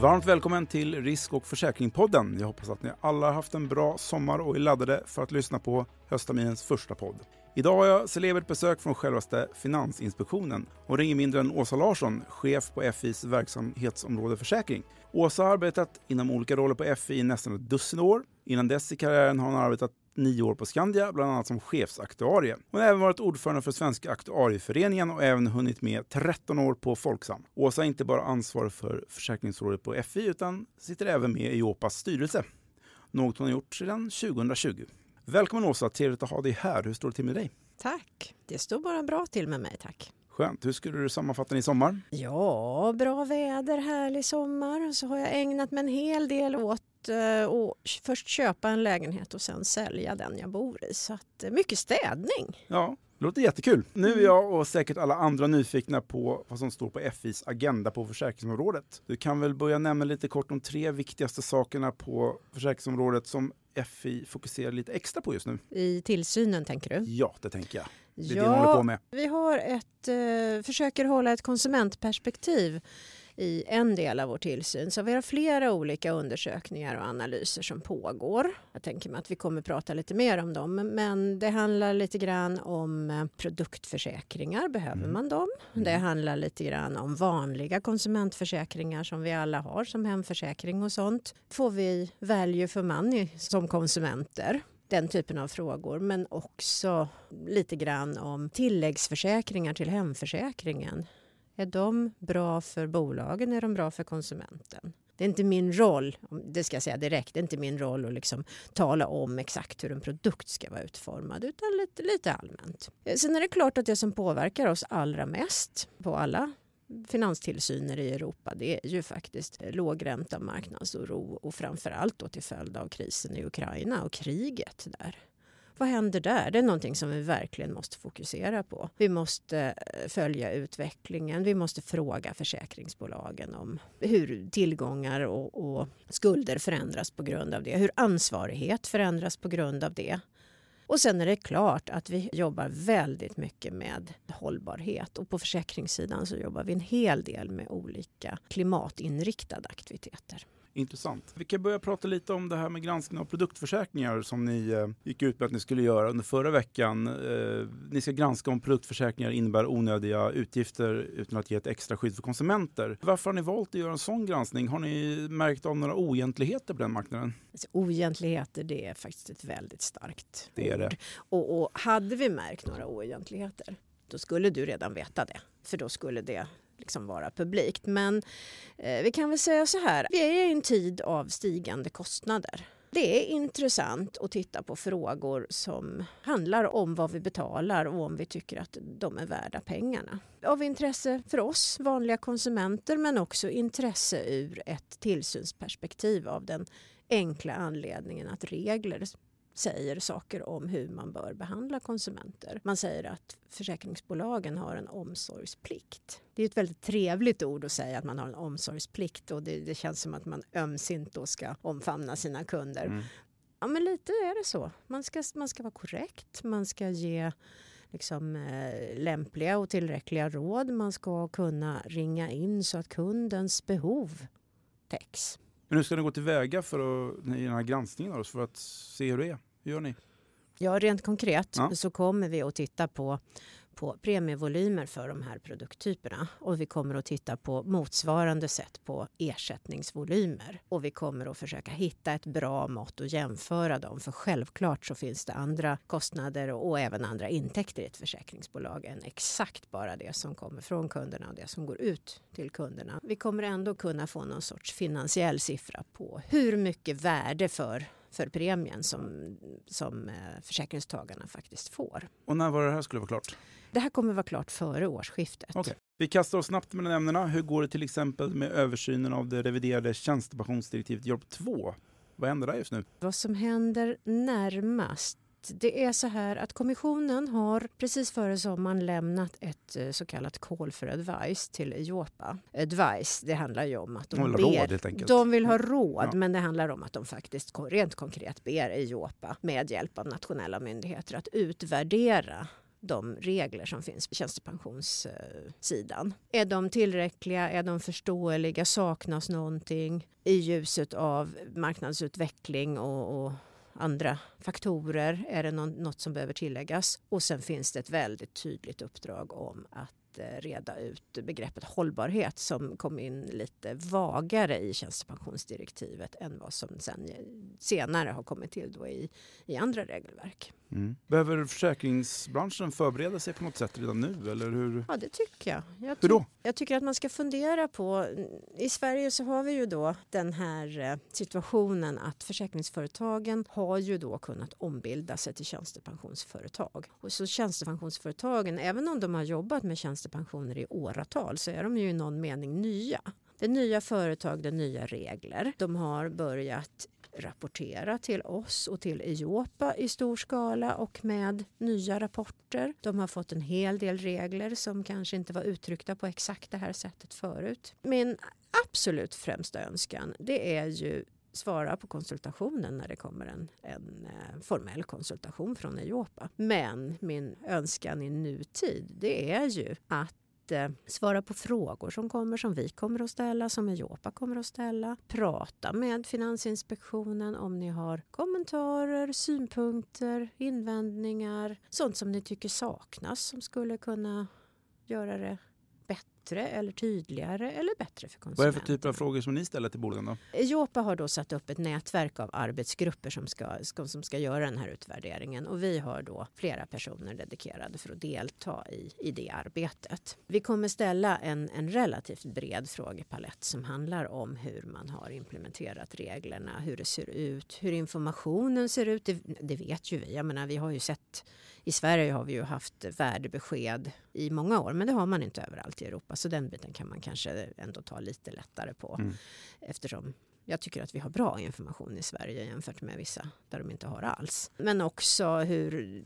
Varmt välkommen till Risk och försäkringspodden. Jag hoppas att ni alla har haft en bra sommar och är laddade för att lyssna på höstterminens första podd. Idag har jag celebert besök från självaste Finansinspektionen och ringer mindre än Åsa Larsson, chef på FIs verksamhetsområde försäkring. Åsa har arbetat inom olika roller på FI i nästan ett dussin år. Innan dess i karriären har hon arbetat nio år på Skandia, bland annat som chefsaktuarie. Hon har även varit ordförande för Svenska aktuarieföreningen och även hunnit med 13 år på Folksam. Åsa är inte bara ansvarig för försäkringsrådet på FI utan sitter även med i OPAs styrelse. Något hon har gjort sedan 2020. Välkommen Åsa, trevligt att ha dig här. Hur står det till med dig? Tack, det står bara bra till med mig tack. Skönt. Hur skulle du sammanfatta din sommar? Ja, bra väder, härlig sommar. Så har jag ägnat mig en hel del åt att först köpa en lägenhet och sen sälja den jag bor i. Så att, eh, mycket städning. Ja, det låter jättekul. Nu är mm. jag och säkert alla andra nyfikna på vad som står på FIs agenda på försäkringsområdet. Du kan väl börja nämna lite kort de tre viktigaste sakerna på försäkringsområdet som FI fokuserar lite extra på just nu. I tillsynen tänker du? Ja, det tänker jag. Det är ja, det håller på med. Vi har ett, eh, försöker hålla ett konsumentperspektiv i en del av vår tillsyn. Så vi har flera olika undersökningar och analyser som pågår. Jag tänker mig att vi kommer prata lite mer om dem. Men det handlar lite grann om eh, produktförsäkringar. Behöver mm. man dem? Mm. Det handlar lite grann om vanliga konsumentförsäkringar som vi alla har som hemförsäkring och sånt. Får vi value for money som konsumenter? den typen av frågor men också lite grann om tilläggsförsäkringar till hemförsäkringen. Är de bra för bolagen? Är de bra för konsumenten? Det är inte min roll, det ska jag säga direkt, det är inte min roll att liksom tala om exakt hur en produkt ska vara utformad utan lite, lite allmänt. Eh, sen är det klart att det som påverkar oss allra mest på alla finanstillsyner i Europa det är ju faktiskt eh, lågränta, marknadsoro och framförallt då till följd av krisen i Ukraina och kriget där. Vad händer där? Det är någonting som vi verkligen måste fokusera på. Vi måste eh, följa utvecklingen. Vi måste fråga försäkringsbolagen om hur tillgångar och, och skulder förändras på grund av det. Hur ansvarighet förändras på grund av det. Och sen är det klart att vi jobbar väldigt mycket med hållbarhet och på försäkringssidan så jobbar vi en hel del med olika klimatinriktade aktiviteter. Intressant. Vi kan börja prata lite om det här med granskning av produktförsäkringar som ni eh, gick ut med att ni skulle göra under förra veckan. Eh, ni ska granska om produktförsäkringar innebär onödiga utgifter utan att ge ett extra skydd för konsumenter. Varför har ni valt att göra en sån granskning? Har ni märkt av några oegentligheter på den marknaden? Alltså, oegentligheter, det är faktiskt ett väldigt starkt det är ord. Det. Och, och hade vi märkt några oegentligheter, då skulle du redan veta det. För då skulle det liksom vara publikt. Men eh, vi kan väl säga så här, vi är i en tid av stigande kostnader. Det är intressant att titta på frågor som handlar om vad vi betalar och om vi tycker att de är värda pengarna. Av intresse för oss vanliga konsumenter men också intresse ur ett tillsynsperspektiv av den enkla anledningen att regler säger saker om hur man bör behandla konsumenter. Man säger att försäkringsbolagen har en omsorgsplikt. Det är ett väldigt trevligt ord att säga att man har en omsorgsplikt och det, det känns som att man ömsint då ska omfamna sina kunder. Mm. Ja men lite är det så. Man ska, man ska vara korrekt, man ska ge liksom, eh, lämpliga och tillräckliga råd. Man ska kunna ringa in så att kundens behov täcks. Men hur ska ni gå tillväga för att, i den här granskningen för att se hur det är? Hur gör ni? Ja, rent konkret ja. så kommer vi att titta på, på premievolymer för de här produkttyperna och vi kommer att titta på motsvarande sätt på ersättningsvolymer och vi kommer att försöka hitta ett bra mått och jämföra dem för självklart så finns det andra kostnader och, och även andra intäkter i ett försäkringsbolag än exakt bara det som kommer från kunderna och det som går ut till kunderna. Vi kommer ändå kunna få någon sorts finansiell siffra på hur mycket värde för för premien som, som eh, försäkringstagarna faktiskt får. Och när var det här skulle vara klart? Det här kommer vara klart före årsskiftet. Okay. Vi kastar oss snabbt mellan ämnena. Hur går det till exempel med översynen av det reviderade tjänstepensionsdirektivet JORP 2? Vad händer där just nu? Vad som händer närmast det är så här att kommissionen har precis före sommaren lämnat ett eh, så kallat call for advice till Europa. Advice, det handlar ju om att de, de vill ber, råd, de vill ha råd, ja. men det handlar om att de faktiskt rent konkret ber Europa med hjälp av nationella myndigheter att utvärdera de regler som finns på tjänstepensionssidan. Är de tillräckliga? Är de förståeliga? Saknas någonting i ljuset av marknadsutveckling och, och andra faktorer? Är det något som behöver tilläggas? Och sen finns det ett väldigt tydligt uppdrag om att reda ut begreppet hållbarhet som kom in lite vagare i tjänstepensionsdirektivet än vad som sen senare har kommit till då i, i andra regelverk. Mm. Behöver försäkringsbranschen förbereda sig på något sätt redan nu? Eller hur? Ja, det tycker jag. jag hur då? Jag tycker att man ska fundera på... I Sverige så har vi ju då den här eh, situationen att försäkringsföretagen har ju då kunnat ombilda sig till tjänstepensionsföretag. Och så tjänstepensionsföretagen, även om de har jobbat med tjänstepensioner i åratal så är de ju i någon mening nya. Det är nya företag, det är nya regler. De har börjat rapportera till oss och till Europa i stor skala och med nya rapporter. De har fått en hel del regler som kanske inte var uttryckta på exakt det här sättet förut. Min absolut främsta önskan det är ju svara på konsultationen när det kommer en, en eh, formell konsultation från EIOPA. Men min önskan i nutid det är ju att eh, svara på frågor som kommer, som vi kommer att ställa, som Ejopa kommer att ställa. Prata med Finansinspektionen om ni har kommentarer, synpunkter, invändningar, sånt som ni tycker saknas som skulle kunna göra det bättre eller tydligare eller bättre för konsumenten. Vad är det för typer av frågor som ni ställer till bolagen? Då? Jopa har då satt upp ett nätverk av arbetsgrupper som ska, som ska göra den här utvärderingen och vi har då flera personer dedikerade för att delta i, i det arbetet. Vi kommer ställa en, en relativt bred frågepalett som handlar om hur man har implementerat reglerna, hur det ser ut, hur informationen ser ut. Det, det vet ju vi. Jag menar, vi har ju sett i Sverige har vi ju haft värdebesked i många år men det har man inte överallt i Europa så den biten kan man kanske ändå ta lite lättare på mm. eftersom jag tycker att vi har bra information i Sverige jämfört med vissa där de inte har alls. Men också hur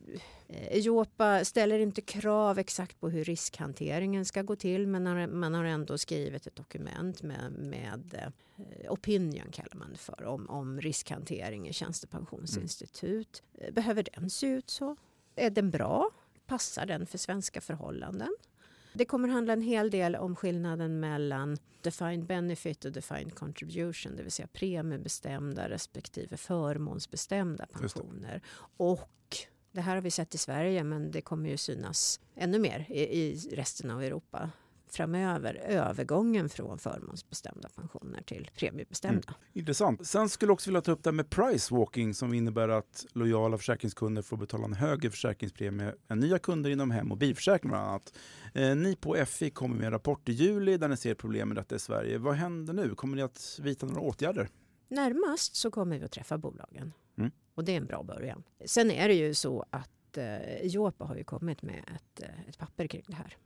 Ejopa ställer inte krav exakt på hur riskhanteringen ska gå till men man har ändå skrivit ett dokument med, med eh, opinion kallar man det för om, om riskhantering i tjänstepensionsinstitut. Mm. Behöver den se ut så? Är den bra? Passar den för svenska förhållanden? Det kommer handla en hel del om skillnaden mellan defined benefit och defined contribution, det vill säga premiebestämda respektive förmånsbestämda pensioner. Och det här har vi sett i Sverige men det kommer ju synas ännu mer i, i resten av Europa framöver övergången från förmånsbestämda pensioner till premiebestämda. Mm. Intressant. Sen skulle jag också vilja ta upp det här med price walking som innebär att lojala försäkringskunder får betala en högre försäkringspremie än nya kunder inom hem och bilförsäkring bland annat. Eh, ni på FI kommer med en rapport i juli där ni ser problem med detta i Sverige. Vad händer nu? Kommer ni att vidta några åtgärder? Närmast så kommer vi att träffa bolagen mm. och det är en bra början. Sen är det ju så att eh, Jopa har ju kommit med ett, eh, ett papper kring det här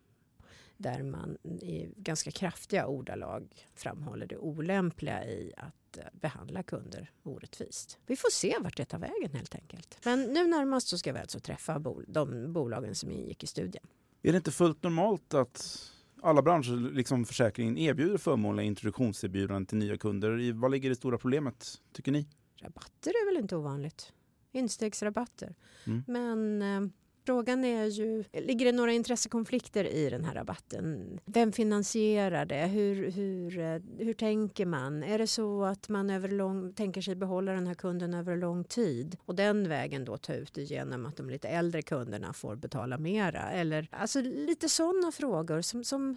där man i ganska kraftiga ordalag framhåller det olämpliga i att eh, behandla kunder orättvist. Vi får se vart det tar vägen helt enkelt. Men nu närmast så ska vi alltså träffa de bolagen som ingick i studien. Är det inte fullt normalt att alla branscher, liksom försäkringen, erbjuder förmånliga introduktionserbjudanden till nya kunder? Vad ligger det stora problemet, tycker ni? Rabatter är väl inte ovanligt. Instegsrabatter. Mm. Men eh, Frågan är ju, ligger det några intressekonflikter i den här rabatten? Vem finansierar det? Hur, hur, eh, hur tänker man? Är det så att man över lång, tänker sig behålla den här kunden över lång tid och den vägen då ta ut det genom att de lite äldre kunderna får betala mera? Eller alltså lite sådana frågor som, som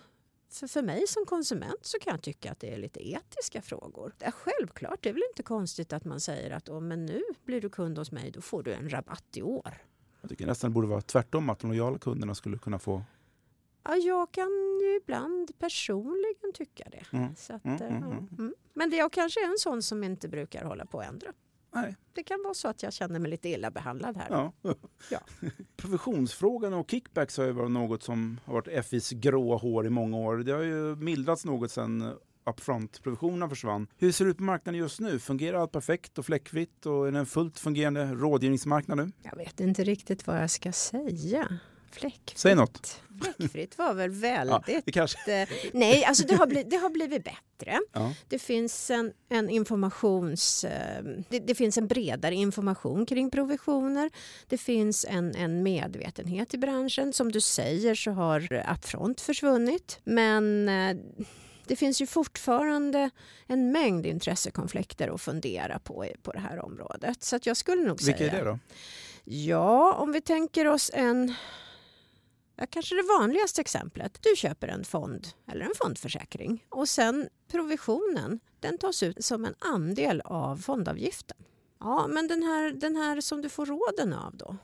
för, för mig som konsument så kan jag tycka att det är lite etiska frågor. Det är självklart, det är väl inte konstigt att man säger att oh, men nu blir du kund hos mig, då får du en rabatt i år. Jag tycker nästan det borde vara tvärtom, att de lojala kunderna skulle kunna få Ja, jag kan ju ibland personligen tycka det. Mm. Så att, mm, mm, mm. mm. Men det jag kanske är en sån som inte brukar hålla på att ändra. Nej. Det kan vara så att jag känner mig lite illa behandlad här. Ja. ja. Provisionsfrågan och kickbacks har ju varit något som har varit FIs gråa hår i många år. Det har ju mildrats något sedan upfront-provisionerna försvann. Hur ser det ut på marknaden just nu? Fungerar allt perfekt och fläckfritt och är det en fullt fungerande rådgivningsmarknad nu? Jag vet inte riktigt vad jag ska säga. Fläckfritt. Säg något. Fläckfritt var väl väldigt... Ja, kanske... Nej, alltså det har, blivit, det har blivit bättre. Ja. Det finns en, en informations... eh, Det, det finns en bredare information kring provisioner. Det finns en, en medvetenhet i branschen. Som du säger så har Upfront försvunnit. Men eh, det finns ju fortfarande en mängd intressekonflikter att fundera på på det här området. Så jag skulle nog Vilka säga... är det då? Ja, om vi tänker oss en... Ja, kanske det vanligaste exemplet. Du köper en fond eller en fondförsäkring och sen provisionen den tas ut som en andel av fondavgiften. Ja, men den här, den här som du får råden av då?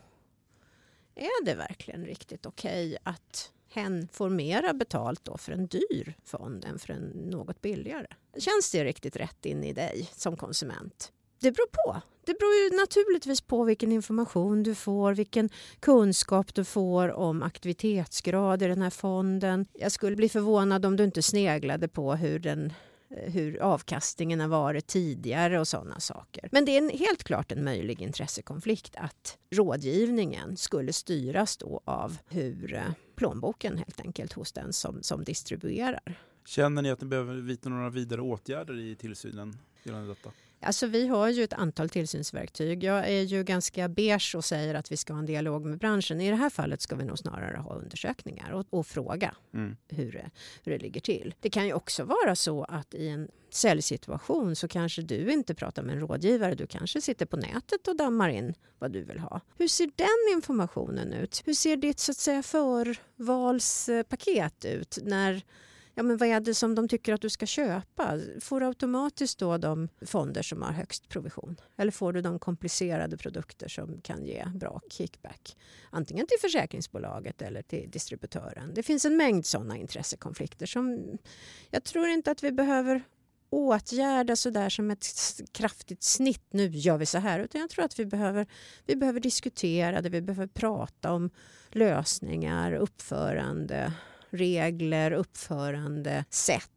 Är det verkligen riktigt okej att hen får mera betalt då för en dyr fond än för en något billigare? Känns det riktigt rätt in i dig som konsument? Det beror på. Det beror ju naturligtvis på vilken information du får, vilken kunskap du får om aktivitetsgrad i den här fonden. Jag skulle bli förvånad om du inte sneglade på hur, den, Eh, hur avkastningen har varit tidigare och sådana saker. Men det är en, helt klart en möjlig intressekonflikt att rådgivningen skulle styras då av hur eh, plånboken helt enkelt hos den som, som distribuerar. Känner ni att ni behöver vidta några vidare åtgärder i tillsynen gällande detta? Alltså vi har ju ett antal tillsynsverktyg. Jag är ju ganska beige och säger att vi ska ha en dialog med branschen. I det här fallet ska vi nog snarare ha undersökningar och, och fråga Mm. hur det, hur det ligger till. Det kan ju också vara så att i en säljsituation så kanske du inte pratar med en rådgivare. Du kanske sitter på nätet och dammar in vad du vill ha. Hur ser den informationen ut? Hur ser ditt så att säga förvalspaket ut när Ja, men vad är det som de tycker att du ska köpa? Får du automatiskt då de fonder som har högst provision? Eller får du de komplicerade produkter som kan ge bra kickback? Antingen till försäkringsbolaget eller till distributören. Det finns en mängd sådana intressekonflikter som jag tror inte att vi behöver åtgärda så där som ett kraftigt snitt. Nu gör vi så här. Utan jag tror att vi behöver, vi behöver diskutera det. Vi behöver prata om lösningar, uppförande, regler, uppförande, sätt.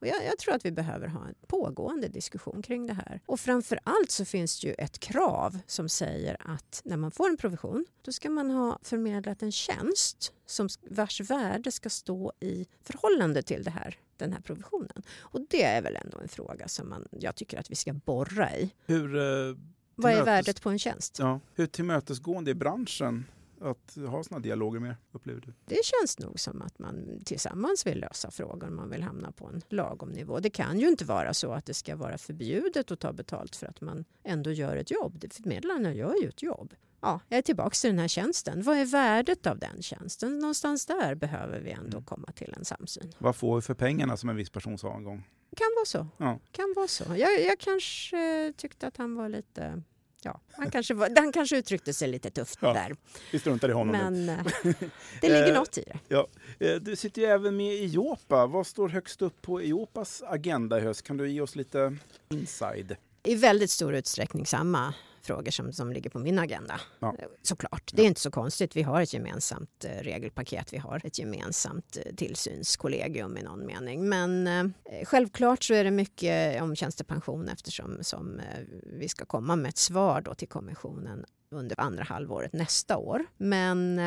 Och jag, jag tror att vi behöver ha en pågående diskussion kring det här. Och framför allt så finns det ju ett krav som säger att när man får en provision då ska man ha förmedlat en tjänst som, vars värde ska stå i förhållande till det här, den här provisionen. Och det är väl ändå en fråga som man, jag tycker att vi ska borra i. Hur, eh, Vad är värdet på en tjänst? ja, hur tillmötesgående är branschen att ha sådana dialoger med, upplever du? Det känns nog som att man tillsammans vill lösa frågor om man vill hamna på en lagom nivå. Det kan ju inte vara så att det ska vara förbjudet att ta betalt för att man ändå gör ett jobb. Förmedlarna gör ju ett jobb. Ja, jag är tillbaka till den här tjänsten. Vad är värdet av den tjänsten? Någonstans där behöver vi ändå Mm. komma till en samsyn. Vad får vi för pengarna som en viss person sa en gång? Kan vara så. Ja. Kan vara så. Jag, jag kanske tyckte att han var lite... Ja, han, kanske var, han kanske uttryckte sig lite tufft Ja, där. Vi struntar i honom nu. Men eh, det ligger Eh, något i det. Eh, Du sitter ju även med i Jopa. Vad står högst upp på Jopas agenda i höst? Kan du ge oss lite inside? i väldigt stor utsträckning samma frågor som, som ligger på min agenda. Ja. Såklart. Det är inte så konstigt. Vi har ett gemensamt eh, regelpaket. Vi har ett gemensamt eh, tillsynskollegium i någon mening. Men eh, självklart så är det mycket om tjänstepension eftersom som, vi ska komma med ett svar då till kommissionen under andra halvåret nästa år. Men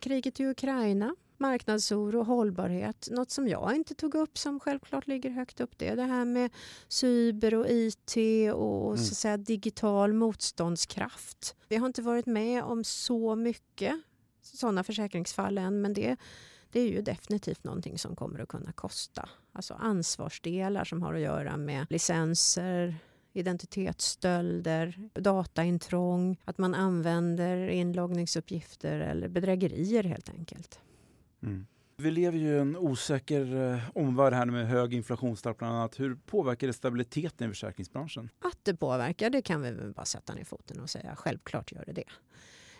kriget i Ukraina marknadsoro och hållbarhet. Något som jag inte tog upp som självklart ligger högt upp det är det här med cyber och IT och Mm. så säga, digital motståndskraft. Vi har inte varit med om så mycket sådana försäkringsfall än men det, det är ju definitivt någonting som kommer att kunna kosta. Alltså ansvarsdelar som har att göra med licenser, identitetsstölder, dataintrång, att man använder inloggningsuppgifter eller bedrägerier helt enkelt. Mm. Vi lever ju i en osäker eh, omvärld här med hög inflationstakt bland annat. Hur påverkar det stabiliteten i försäkringsbranschen? Att det påverkar, det kan vi väl bara sätta ner foten och säga. Självklart gör det det.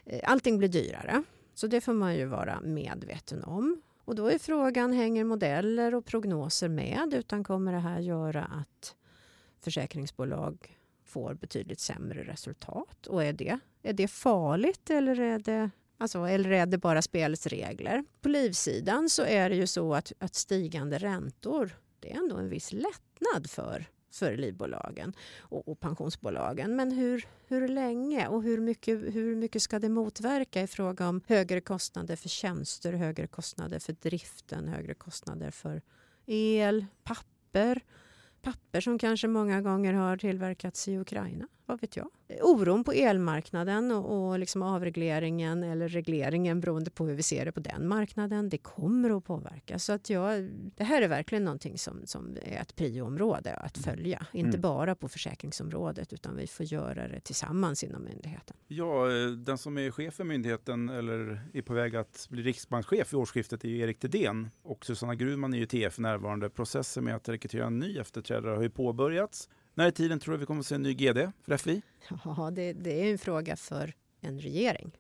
Eh, Allting blir dyrare, så det får man ju vara medveten om. Och då är frågan, hänger modeller och prognoser med? Utan kommer det här göra att försäkringsbolag får betydligt sämre resultat? Och är det, är det farligt eller är det, alltså, eller är det bara spelets regler? På livsidan så är det ju så att, att stigande räntor, det är ändå en viss lättnad för för livbolagen och, och pensionsbolagen. Men hur, hur länge och hur mycket, hur mycket ska det motverka i fråga om högre kostnader för tjänster, högre kostnader för driften, högre kostnader för el, papper papper som kanske många gånger har tillverkats i Ukraina. Vad vet jag? Oron på elmarknaden och, och liksom avregleringen eller regleringen beroende på hur vi ser det på den marknaden. Det kommer att påverka. Så att jag, det här är verkligen någonting som, som är ett prioområde att mm. följa. Inte mm. bara på försäkringsområdet utan vi får göra det tillsammans inom myndigheten. Ja, eh, den som är chef för myndigheten eller är på väg att bli riksbankschef i årsskiftet är Erik Thedéen. Och Susanna Gruvman är ju TF närvarande. Processen med att rekrytera en ny efterträdare har ju påbörjats. När i tiden tror du vi kommer att se en ny GD för FI? Ja, det, det är en fråga för en regering.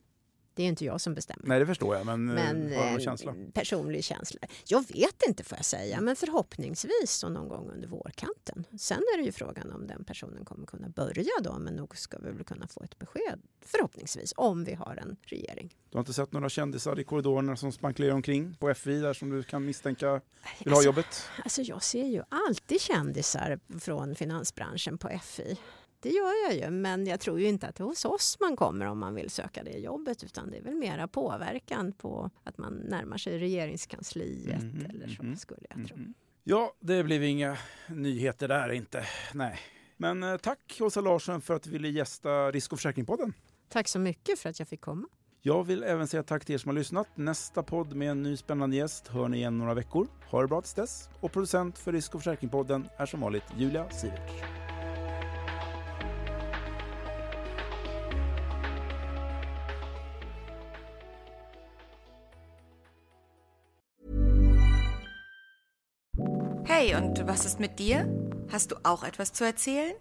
Det är inte jag som bestämmer. Nej, det förstår jag, men, eh, men har du känsla? Personlig känsla. Jag vet inte får jag säga, men förhoppningsvis så någon gång under vårkanten. Sen är det ju frågan om den personen kommer kunna börja då, men nog ska vi väl kunna få ett besked förhoppningsvis om vi har en regering. Du har inte sett några kändisar i korridorerna som spanklerar omkring på FI där som du kan misstänka vill alltså, ha jobbet? Alltså jag ser ju alltid kändisar från finansbranschen på FI. Det gör jag ju, men jag tror ju inte att det är hos oss man kommer om man vill söka det jobbet utan det är väl mera påverkan på att man närmar sig regeringskansliet mm, eller så mm, skulle jag tro. Mm. Ja, det blev inga nyheter där inte. Nej. Men eh, tack Åsa Larsson för att du ville gästa Risk och försäkringspodden. Tack så mycket för att jag fick komma. Jag vill även säga tack till er som har lyssnat. Nästa podd med en ny spännande gäst hör ni igen några veckor. Ha det bra tills dess. Och producent för Risk och försäkringspodden är som vanligt Julia Siverts. Was ist mit dir? Hast du auch etwas zu erzählen?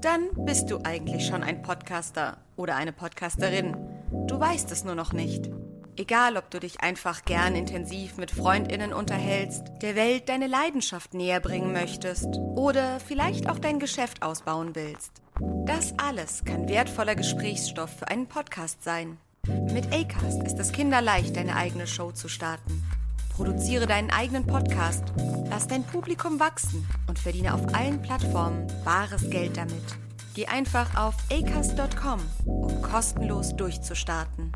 Dann bist du eigentlich schon ein Podcaster oder eine Podcasterin. Du weißt es nur noch nicht. Egal, ob du dich einfach gern intensiv mit Freundinnen unterhältst, der Welt deine Leidenschaft näher bringen möchtest oder vielleicht auch dein Geschäft ausbauen willst. Das alles kann wertvoller Gesprächsstoff für einen Podcast sein. Mit Acast ist es kinderleicht, deine eigene Show zu starten. Produziere deinen eigenen Podcast, lass dein Publikum wachsen und verdiene auf allen Plattformen bares Geld damit. Geh einfach auf acast.com, um kostenlos durchzustarten.